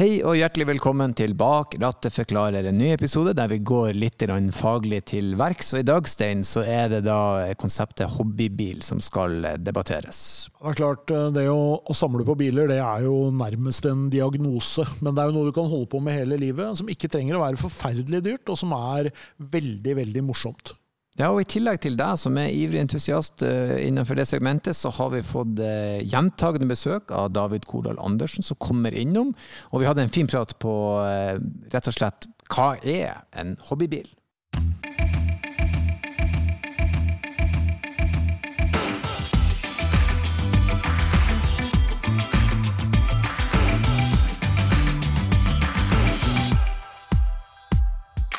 Hei og hjertelig velkommen til Bak rattet forklarer, en ny episode der vi går litt faglig til verks. Og i dag, Stein, så er det da konseptet hobbybil som skal debatteres. Det er klart, eh, det å, å, samle på biler det er jo nærmest en diagnose. Men det er jo noe du kan holde på med hele livet, som ikke trenger å være forferdelig dyrt, og som er veldig, veldig morsomt. Ja, og I tillegg til deg som er ivrig entusiast uh, innenfor det segmentet, så har vi fått uh, gjentagende besøk av David Kordal Andersen, som kommer innom. Og vi hadde en fin prat på uh, rett og slett hva er en hobbybil?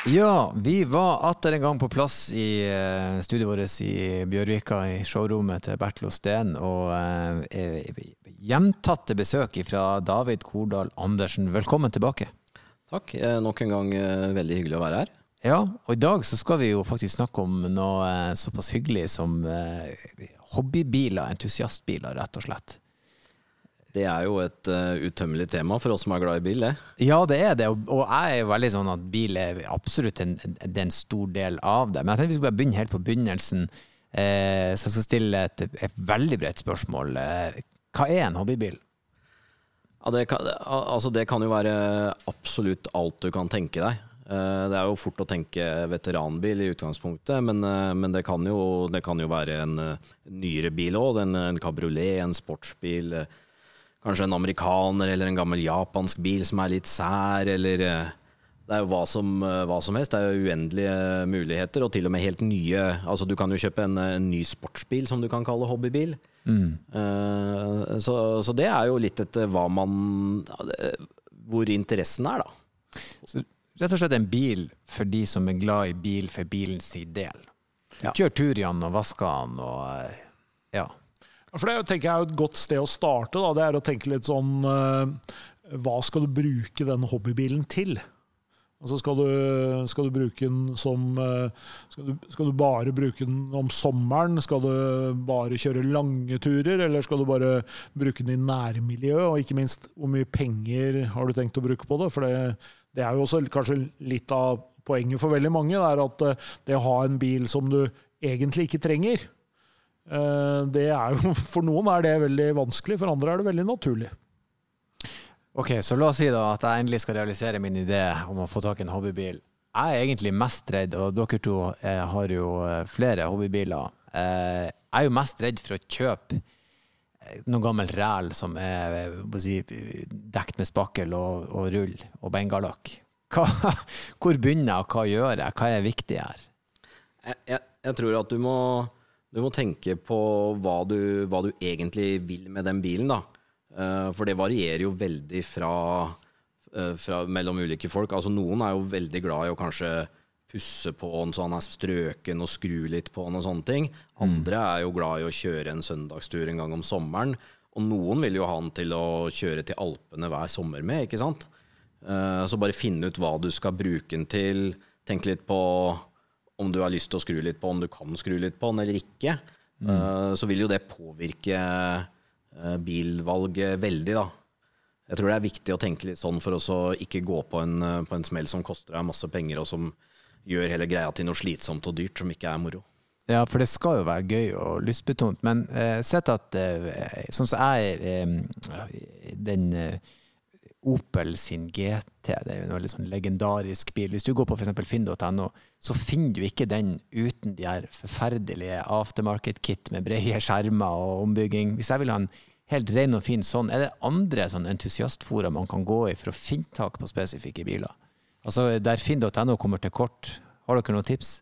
Ja, vi var atter en gang på plass i uh, studioet vårt i Bjørvika, i showrommet til Bertil Osten. Og uh, gjentatte besøk fra David Kordal Andersen. Velkommen tilbake. Takk. Eh, nok en gang eh, veldig hyggelig å være her. Ja, og i dag så skal vi jo faktisk snakke om noe såpass hyggelig som hobbybiler, entusiastbiler, rett og slett. Det er jo et uh, utømmelig tema for oss som er glad i bil, det. Ja, det er det, og, og jeg er veldig sånn at bil er absolutt en, en, en stor del av det. Men jeg tenkte vi skulle bare begynne helt på begynnelsen. Eh, så jeg skal stille et, et veldig bredt spørsmål. Eh, hva er en hobbybil? Ja, det, kan, altså det kan jo være absolutt alt du kan tenke deg. Eh, det er jo fort å tenke veteranbil i utgangspunktet, men, men det, kan jo, det, kan jo, være en, en nyere bil òg. En, en kabriolet, en sportsbil kanskje en amerikaner eller en gammel japansk bil som er litt sær, eller eh, Det er jo hva som, eh, hva som helst. Det er jo uendelige muligheter, og til og med helt nye. Altså, du kan jo kjøpe en, en ny sportsbil som du kan kalle hobbybil. Mm. Uh, så, så, det er jo litt etter hva man Hvor interessen er, da. Så rett og slett en bil for de som er glad i bil for bilens del. Ja. Kjør tur i den og vasker den og ja. For Det tenker jeg er et godt sted å starte. Da. Det er å tenke litt sånn uh, Hva skal du bruke den hobbybilen til? Altså skal du, skal du bruke den som uh, skal du, skal du, bare bruke den om sommeren? Skal du bare kjøre lange turer, eller skal du bare bruke den i nærmiljøet? Og ikke minst, hvor mye penger har du tenkt å bruke på det? For det, det er jo også kanskje litt av poenget for veldig mange. Det er at uh, det å ha en bil som du egentlig ikke trenger, Eh, det er jo, for noen er det veldig vanskelig, for andre er det veldig naturlig. Ok, så la oss si da at jeg endelig skal realisere min idé om å få tak i en hobbybil. Jeg er egentlig mest redd, og dere to eh, har jo eh, flere hobbybiler. Jeg er jo mest redd for å kjøpe noe gammel ræl som er si, dekt med spakkel og, og rull og bengalakk. hvor begynner jeg, og hva gjør jeg? Hva er viktig her? Jeg, jeg, jeg tror at du må du må tenke på hva du, hva du, egentlig vil med den bilen, da. Eh, for det varierer jo veldig fra, eh, fra, mellom ulike folk. Altså Noen er jo veldig glad i å kanskje pusse på den så han er strøken, og skru litt på den og sånne ting. Mm. Andre er jo glad i å kjøre en søndagstur en gang om sommeren. Og noen vil jo ha den til å kjøre til Alpene hver sommer med, ikke sant. Eh, så bare finne ut hva du skal bruke den til. Tenk litt på om du har lyst til å skru litt på, om du kan skru litt på den eller ikke, mm. uh, så vil jo det påvirke uh, bilvalget veldig, da. Jeg tror det er viktig å tenke litt sånn for å ikke gå på en, uh, på en smell som koster deg masse penger, og som gjør hele greia til noe slitsomt og dyrt som ikke er moro. Ja, for det skal jo være gøy og lystbetont, men eh, sett at eh, sånn som jeg eh, den Opel sin GT. Det er jo en veldig sånn legendarisk bil. Hvis du går på f.eks. finn.no, så finner du ikke den uten de her forferdelige aftermarket-kit med brede skjermer og ombygging. Hvis jeg vil ha en helt ren og fin sånn, er det andre sånn entusiastfora man kan gå i for å finne tak på spesifikke biler? Altså Der finn.no kommer til kort, har dere noen tips?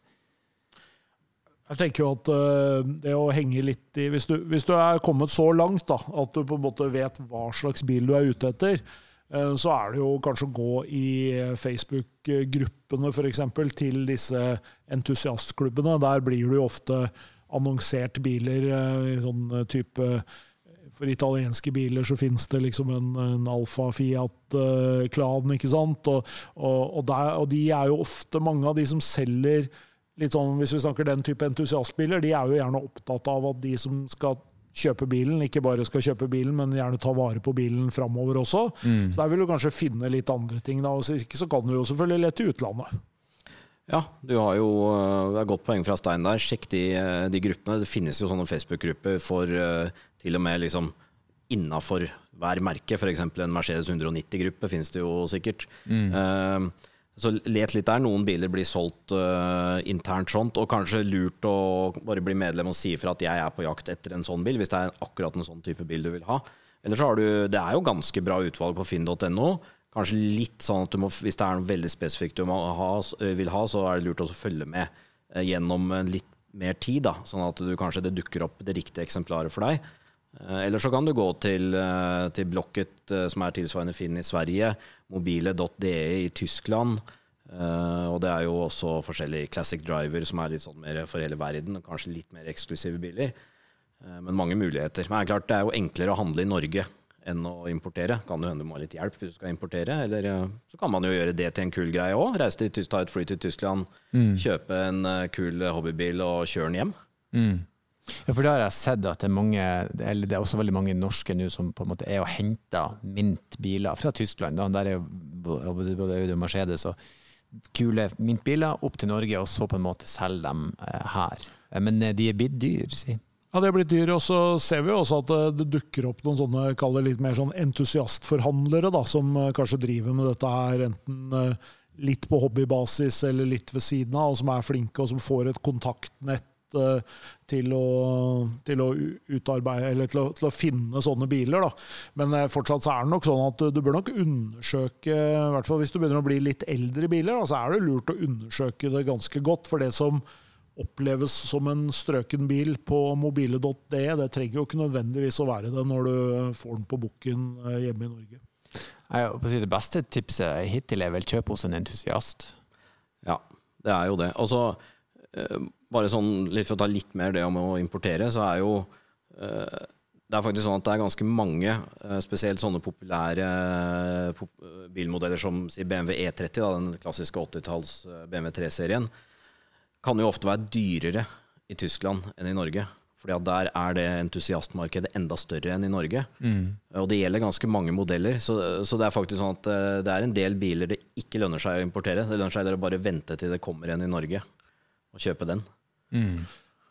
Jeg tenker jo at uh, det å henge litt i hvis du, hvis du, er kommet så langt da, at du på en måte vet hva slags bil du er ute etter, Eh, så er det jo kanskje å gå i Facebook-gruppene f.eks. til disse entusiastklubbene. Der blir det jo ofte annonsert biler eh, i sånn type for italienske biler så finnes det liksom en, en Alfa Fiat-klan, ikke sant. Og, og, og, der, og, de er jo ofte mange av de som selger litt sånn, Hvis vi snakker den type entusiastbiler, de er jo gjerne opptatt av at de som skal kjøpe bilen. Ikke bare skal kjøpe bilen, men gjerne ta vare på bilen framover også. Så der vil du kanskje finne litt andre ting. Da. Hvis så ikke så kan du jo selvfølgelig lete i utlandet. Ja, du har jo øh, det er godt poeng fra Stein der. Sjekk de, øh, de gruppene. Det finnes jo sånne Facebook-grupper for øh, til og med liksom innafor hver merke. F.eks. en Mercedes 190-gruppe finnes det jo sikkert. Eh, så let litt der. Noen biler blir solgt uh, internt sånt, og kanskje lurt å bare bli medlem og si ifra at jeg er på jakt etter en sånn bil, hvis det er akkurat en sånn type bil du vil ha. Eller så har du Det er jo ganske bra utvalg på finn.no. Kanskje litt sånn at må, hvis det er noe veldig spesifikt du ha, øh, vil ha, så er det lurt å følge med eh, gjennom litt mer tid, da, sånn at du kanskje det dukker opp det riktige eksemplaret for deg. Eh, Eller så kan du gå til, eh, til Blocket, eh, som er tilsvarende Finn i Sverige, mobile.de i Tyskland. Og det er jo også forskjellige Classic Driver, som er litt sånn mer for hele verden, og kanskje litt mer eksklusive biler. Men mange muligheter. Men det er klart det er jo enklere å handle i Norge enn å importere. Kan jo hende du må ha litt hjelp hvis du skal importere. Eller så kan man jo gjøre det til en kul greie òg. Reise til Tyskland, ta et fly til Tyskland, kjøpe en kul hobbybil og kjøre den hjem. Ja, for da har jeg sett at det er mange, eller det er også veldig mange norske nå som på en måte er og henter Mint-biler fra Tyskland. Da. Der er jo både Mercedes og kule Mint-biler opp til Norge, og så på en måte selge dem eh, her. Eh, Men eh, de er blitt dyr, si. Ja, det er blitt dyr, og så ser vi også at det dukker opp noen sånne, kall det litt mer sånn entusiastforhandlere, da, som kanskje driver med dette her enten litt på hobbybasis eller litt ved siden av, og som er flinke, og som får et kontaktnett til å, til å utarbeide, eller til å, til å finne sånne biler. Da. Men eh, fortsatt så er det nok sånn at du, du bør nok undersøke, i hvert fall hvis du begynner å bli litt eldre biler, da, så er det lurt å undersøke det ganske godt. For det som oppleves som en strøken bil på mobile.de, det trenger jo ikke nødvendigvis å være det når du får den på bukken eh, hjemme i Norge. Det beste tipset hittil er vel kjøp hos en entusiast. Ja, det er jo det. Og så, eh, bare sånn, litt for å ta litt mer det om å importere, så er jo eh, Det er faktisk sånn at det er ganske mange, eh, spesielt sånne populære eh, pop bilmodeller som BMW E30, da, den klassiske 80-talls eh, BMW 3-serien, kan jo ofte være dyrere i Tyskland enn i Norge. Fordi at der er det entusiastmarkedet enda større enn i Norge. Og det gjelder ganske mange modeller. Så, så det er faktisk sånn at eh, det er en del biler det ikke lønner seg å importere. Det lønner seg heller å bare vente til det kommer en i Norge, og kjøpe den.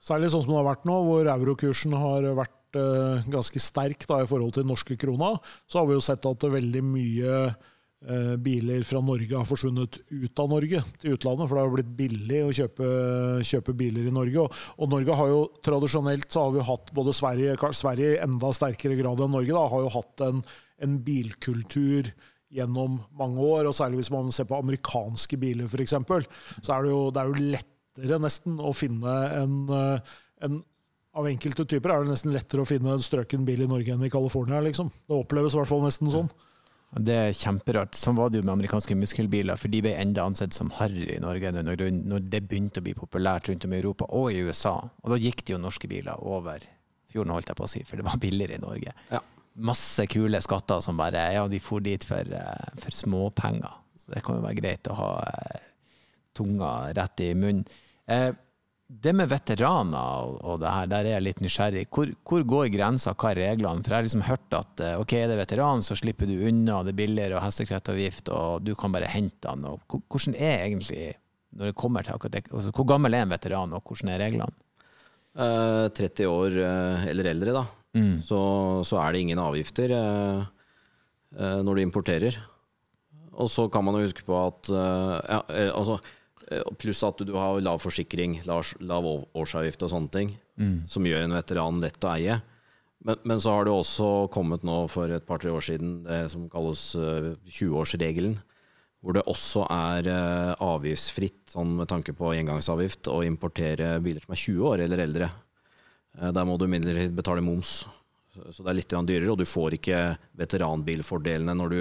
Særlig sånn som det har vært nå, hvor eurokursen har vært eh, ganske sterk da, i forhold til norske krona, så har vi jo sett at veldig mye eh, biler fra Norge har forsvunnet ut av Norge til utlandet, for det har blitt billig å kjøpe, kjøpe biler i Norge. Og, og Norge har jo tradisjonelt så har vi hatt både Sverige, Sverige i enda sterkere grad enn Norge, da, har jo hatt en, en bilkultur gjennom mange år, og særlig hvis man ser på amerikanske biler f.eks., så er det, jo, det er jo lettere nesten å finne en, eh, en av enkelte typer er det nesten lettere å finne en strøken bil i Norge enn i California. Liksom. Det oppleves i hvert fall nesten sånn. Det er kjemperart. Sånn var det jo med amerikanske muskelbiler, for de ble enda ansett som harry i Norge når, det begynte å bli populært rundt om i Europa og i USA. Og da gikk det jo norske biler over fjorden, holdt jeg på å si, for det var billigere i Norge. Ja. Masse kule skatter som bare Ja, de for dit for, eh, for småpenger. Så det kan jo være greit å ha eh, tunga rett i munnen. Eh, det med veteraner og, det her, der er jeg litt nysgjerrig. Hvor, hvor går grensa, hva er reglene? For jeg har liksom hørt at eh, ok, er det veteran, så slipper du unna, det er billigere og hestekreftavgift, og du kan bare hente han. Og hvordan er egentlig når det kommer til akkurat det, altså, Hvor gammel er en veteran, og hvordan er reglene? Eh, 30 år eh, eller eldre, da, så, så er det ingen avgifter når du importerer. Og så kan man jo huske på at ja, altså, Pluss at du har lav forsikring, lav, lav årsavgift og sånne ting, som gjør en veteran lett å eie. Men, men så har det også kommet nå for et par-tre år siden det som kalles eh, 20-årsregelen. Hvor det også er eh, avgiftsfritt, sånn med tanke på engangsavgift, å importere biler som er 20 år eller eldre. Eh, Der må du imidlertid betale moms, så så det er litt dyrere. Og du får ikke veteranbilfordelene når du,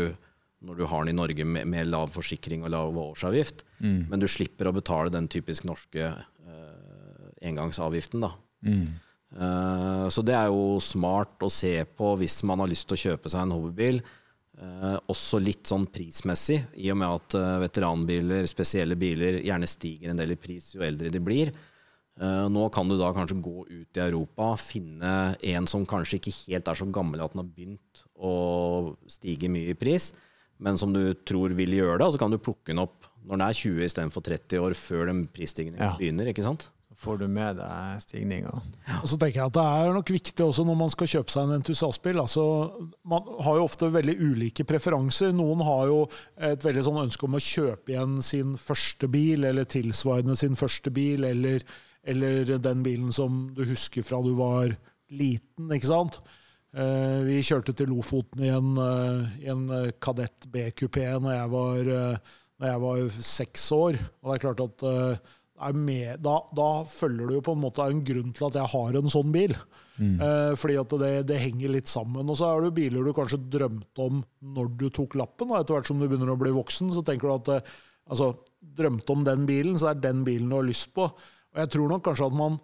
når du har den i Norge med, med lav forsikring og lav årsavgift. Men du slipper å betale den typisk norske eh, engangsavgiften. da. Eh, så det er jo smart å se på hvis man har lyst til å kjøpe seg en hobbybil. Eh, også litt sånn prismessig, i og med at eh, veteranbiler, spesielle biler, gjerne stiger en del i pris jo eldre de blir. Eh, nå kan du da kanskje gå ut i Europa, finne en som kanskje ikke helt er så gammel at den har begynt å stige mye i pris, men som du tror vil gjøre det, og så kan du plukke den opp når den er 20 istedenfor 30 år før den prisstigningen Ja. begynner. ikke sant? Får du med deg stigninga? Og så tenker jeg at Det er nok viktig også når man skal kjøpe seg en entusiastbil. Altså, man har jo ofte veldig ulike preferanser. Noen har jo et veldig sånn ønske om å kjøpe igjen sin første bil, eller tilsvarende sin første bil, eller, eller den bilen som du husker fra du var liten. ikke sant? Eh, vi kjørte til Lofoten i en, eh, i en eh, Kadett B-kupé når, jeg var, når jeg var seks år. Og det er klart at er med, da, da følger du jo på en måte en grunn til at jeg har en sånn bil. Mm. fordi at det, det henger litt sammen. Og så er det jo biler du kanskje drømte om når du tok lappen. Og etter hvert som du begynner å bli voksen, så tenker du at altså, drømte om den bilen, så er den bilen du har lyst på. Og jeg tror nok kanskje at man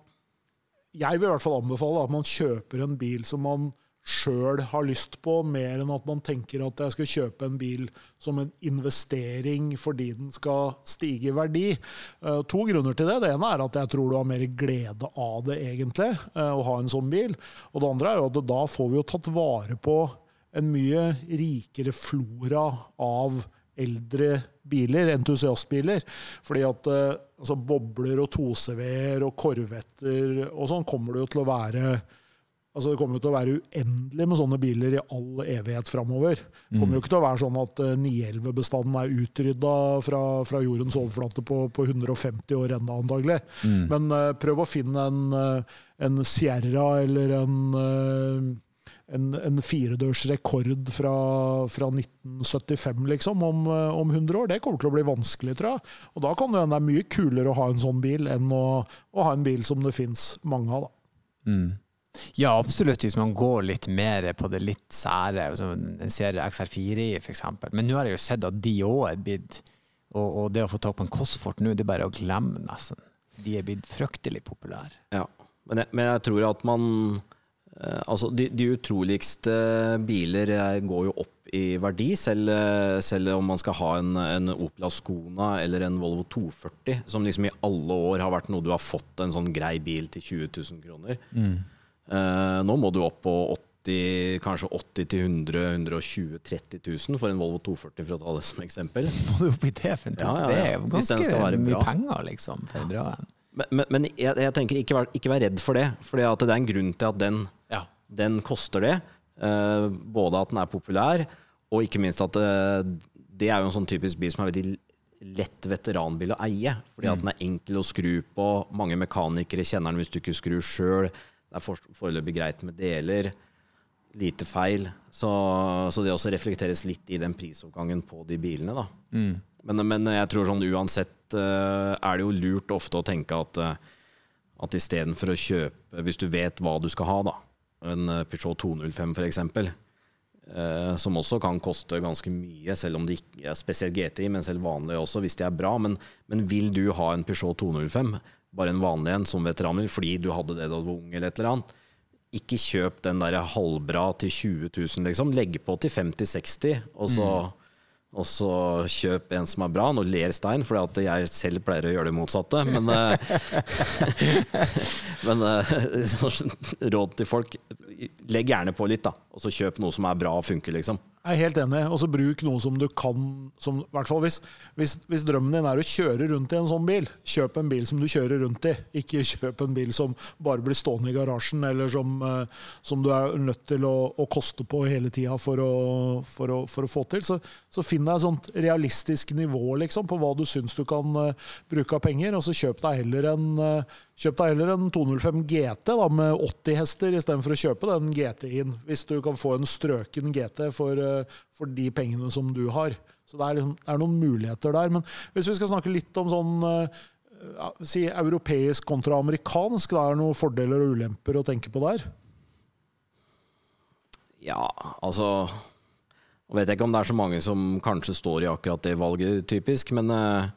Jeg vil i hvert fall anbefale at man kjøper en bil som man sjøl har lyst på, mer enn at man tenker at jeg skal kjøpe en bil som en investering fordi den skal stige i verdi. Eh, to grunner til det. Det ene er at jeg tror du har mer glede av det, egentlig, eh, å ha en sånn bil. Og det andre er jo at da får vi jo tatt vare på en mye rikere flora av eldre biler, entusiastbiler. Fordi at eh, altså bobler og 2CV-er og korvetter og sånn kommer det jo til å være Altså Det kommer jo til å være uendelig med sånne biler i all evighet framover. Det kommer jo ikke til å være sånn at eh, 911-bestanden er utrydda fra, fra jordens overflate på, på 150 år ennå, antagelig. Men uh, prøv å finne en, eh, en Sierra eller en eh, en, en firedørs rekord fra, fra 1975 liksom, om, eh, om 100 år. Det kommer til å bli vanskelig, tror jeg. Og da kan det hende det er mye kulere å ha en sånn bil enn å, å ha en bil som det fins mange av. da. Ja, absolutt, hvis man går litt mer på det litt sære, som en serie XR4 i f.eks. Men nå har jeg jo sett at de òg er blitt og, og det å få tak på en Cosfort nå, det er bare å glemme, nesten. De er blitt fryktelig populære. Ja, men jeg, men jeg tror at man eh, Altså, de, de utroligste biler går jo opp i verdi, selv, selv om man skal ha en, en Opel Ascona eller en Volvo 240, som liksom i alle år har vært noe du har fått en sånn grei bil til 20 000 kroner. Eh, nå må du opp på 80, kanskje 80 til 100 120 30 000 for en Volvo 240, for å ta det som eksempel. Må du opp i det for en Ja, ja, Det er jo ganske mye bra. penger, liksom, for en bra en. Men, men, men jeg, jeg tenker ikke vær, ikke vær redd for det, for det er en grunn til at den, Ja. den koster det. Eh, både at den er populær, og ikke minst at eh, det er jo en sånn typisk bil som er veldig lett veteranbil å eie. Fordi at den er enkel å skru på. Mange mekanikere kjenner den hvis du ikke skrur sjøl. Det er for, foreløpig greit med deler. Lite feil. Så, så det også reflekteres litt i den prisoppgangen på de bilene. da. Men, men jeg tror sånn uansett eh, er det jo lurt ofte å tenke at, uh, at istedenfor å kjøpe Hvis du vet hva du skal ha, da, en eh, Peugeot 205 f.eks., uh, som også kan koste ganske mye, selv om det ikke er spesielt GTI, men selv vanlige også, hvis de er bra. Men, men vil du ha en Peugeot 205, bare en vanlig en som veteranbil, fordi du hadde det da du var ung, eller et eller annet, ikke kjøp den der halvbra til 20 000, liksom. Legg på til 50-60, og så og så kjøp en som er bra. Nå ler Stein, for jeg selv pleier å gjøre det motsatte. Men, eh, men eh, råd til folk legg gjerne på litt, da. Og så kjøp noe som er bra og funker, liksom. Jeg er helt enig. Og så bruk noe som du kan som, i hvert fall hvis, hvis, hvis drømmen din er å kjøre rundt i en sånn bil, kjøp en bil som du kjører rundt i. Ikke kjøp en bil som bare blir stående i garasjen, eller som, eh, som du er nødt til å, å koste på hele tida for, for, for å få til. Så, så finn deg et sånt realistisk nivå liksom, på hva du syns du kan eh, bruke av penger, og så kjøp deg heller en eh, Kjøp deg heller en 205 GT da, med 80 hester istedenfor å kjøpe den GT-en, hvis du kan få en strøken GT for, for de pengene som du har. Så det er, liksom, det er noen muligheter der. Men hvis vi skal snakke litt om sånn eh, ja, si europeisk kontra amerikansk, da er det noen fordeler og ulemper å tenke på der? Ja, altså Jeg vet ikke om det er så mange som kanskje står i akkurat det valget, typisk, men eh,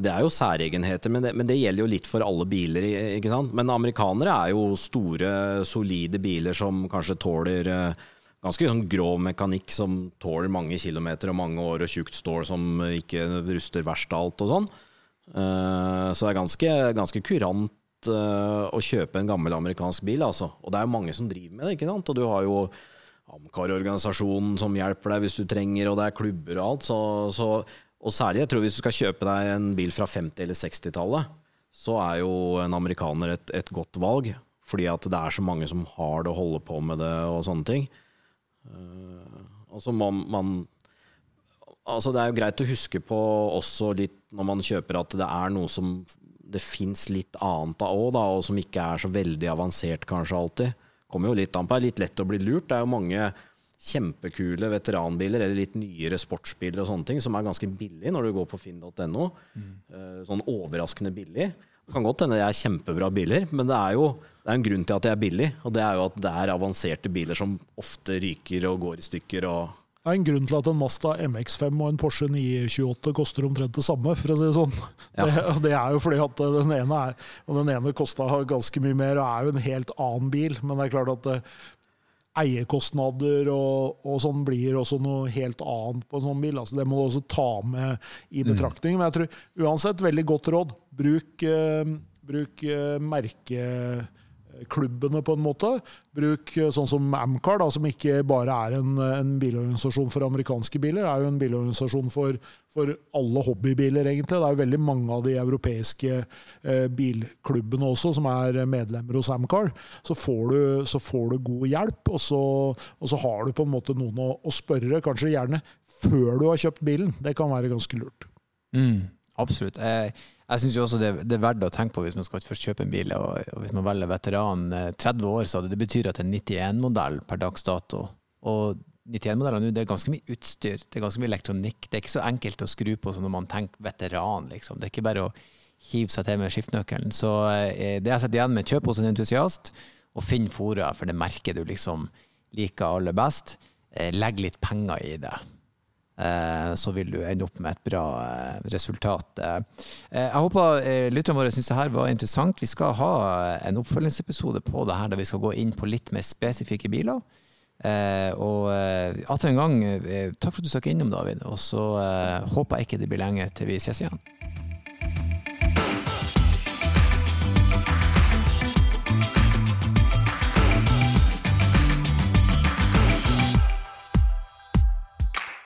det er jo særegenheter. Men det, men det gjelder jo litt for alle biler, ikke sant. Men amerikanere er jo store, solide biler som kanskje tåler eh, ganske sånn grov mekanikk, som tåler mange kilometer og mange år, og tjukt stål som ikke ruster verst av alt og sånn. Eh, Så det er ganske, ganske kurant uh, å kjøpe en gammel amerikansk bil, altså. Og det er jo mange som driver med det, ikke sant. Og du har jo Amcar-organisasjonen som hjelper deg hvis du trenger, og det er klubber og alt. Så, så, og særlig, jeg tror hvis du skal kjøpe deg en bil fra 50- eller 60-tallet, så er jo en amerikaner et, et, godt valg. Fordi at det er så mange som har det og holder på med det og sånne ting. Uh, man, man Altså Det er jo greit å huske på også litt når man kjøper at det er noe som det fins litt annet av òg, og som ikke er så veldig avansert kanskje alltid. Kommer jo litt an på. Det er litt lett å bli lurt. Det er jo mange kjempekule veteranbiler eller litt nyere sportsbiler og sånne ting som er ganske billig når du går på finn.no. Mm. Eh, sånn overraskende billig. Det kan godt hende det er kjempebra biler, men det er jo det er en grunn til at det er billig. Og det er jo at det er avanserte biler som ofte ryker og går i stykker. og det er en grunn til at en Mazda MX5 og en Porsche 928 koster omtrent det samme, for å si det sånn. Ja. Det, det, er jo fordi at den ene, er, den ene kosta ganske mye mer og er jo en helt annen bil. Men det er klart at eh, eierkostnader og, og, sånn blir også noe helt annet på en sånn bil. Altså, det må du også ta med i mm. betraktning. Men jeg tror uansett, veldig godt råd. Bruk, eh, bruk eh, merke klubbene, på en måte. Bruk eh, sånn som Amcar, da, som ikke bare er en, en, bilorganisasjon for amerikanske biler, Det er jo en bilorganisasjon for, for, alle hobbybiler, egentlig. Det er jo veldig mange av de europeiske eh, bilklubbene også som er medlemmer hos Amcar. Så så får du god hjelp, og så, og så, har du på en måte noen å, å, spørre, kanskje gjerne før du har kjøpt bilen. Det kan være ganske lurt. Mm, absolutt. Jeg jeg syns også det, det, er verdt å tenke på hvis man skal først kjøpe en bil, og, og hvis man velger veteran 30 eh, år, så det, det betyr at det er 91-modell per dags dato. Og 91-modeller nå, det er ganske mye utstyr, det er ganske mye elektronikk. Det er ikke så enkelt å skru på som når man tenker veteran, liksom. Det er ikke bare å hive seg til med skiftenøkkelen. Så eh, det jeg setter igjen med, kjøp hos en entusiast, og finn fora for det merket du liksom liker aller best. Eh, legg litt penger i det. Eh, så vil du ende opp med et bra eh, resultat. Eh, jeg håper lytterne våre syns det her var interessant. Vi skal ha en oppfølgingsepisode på det her, der vi skal gå inn på litt mer spesifikke biler. og atter en gang, takk for at du stakk innom, David. Og så håper jeg ikke det blir lenge til vi ses igjen.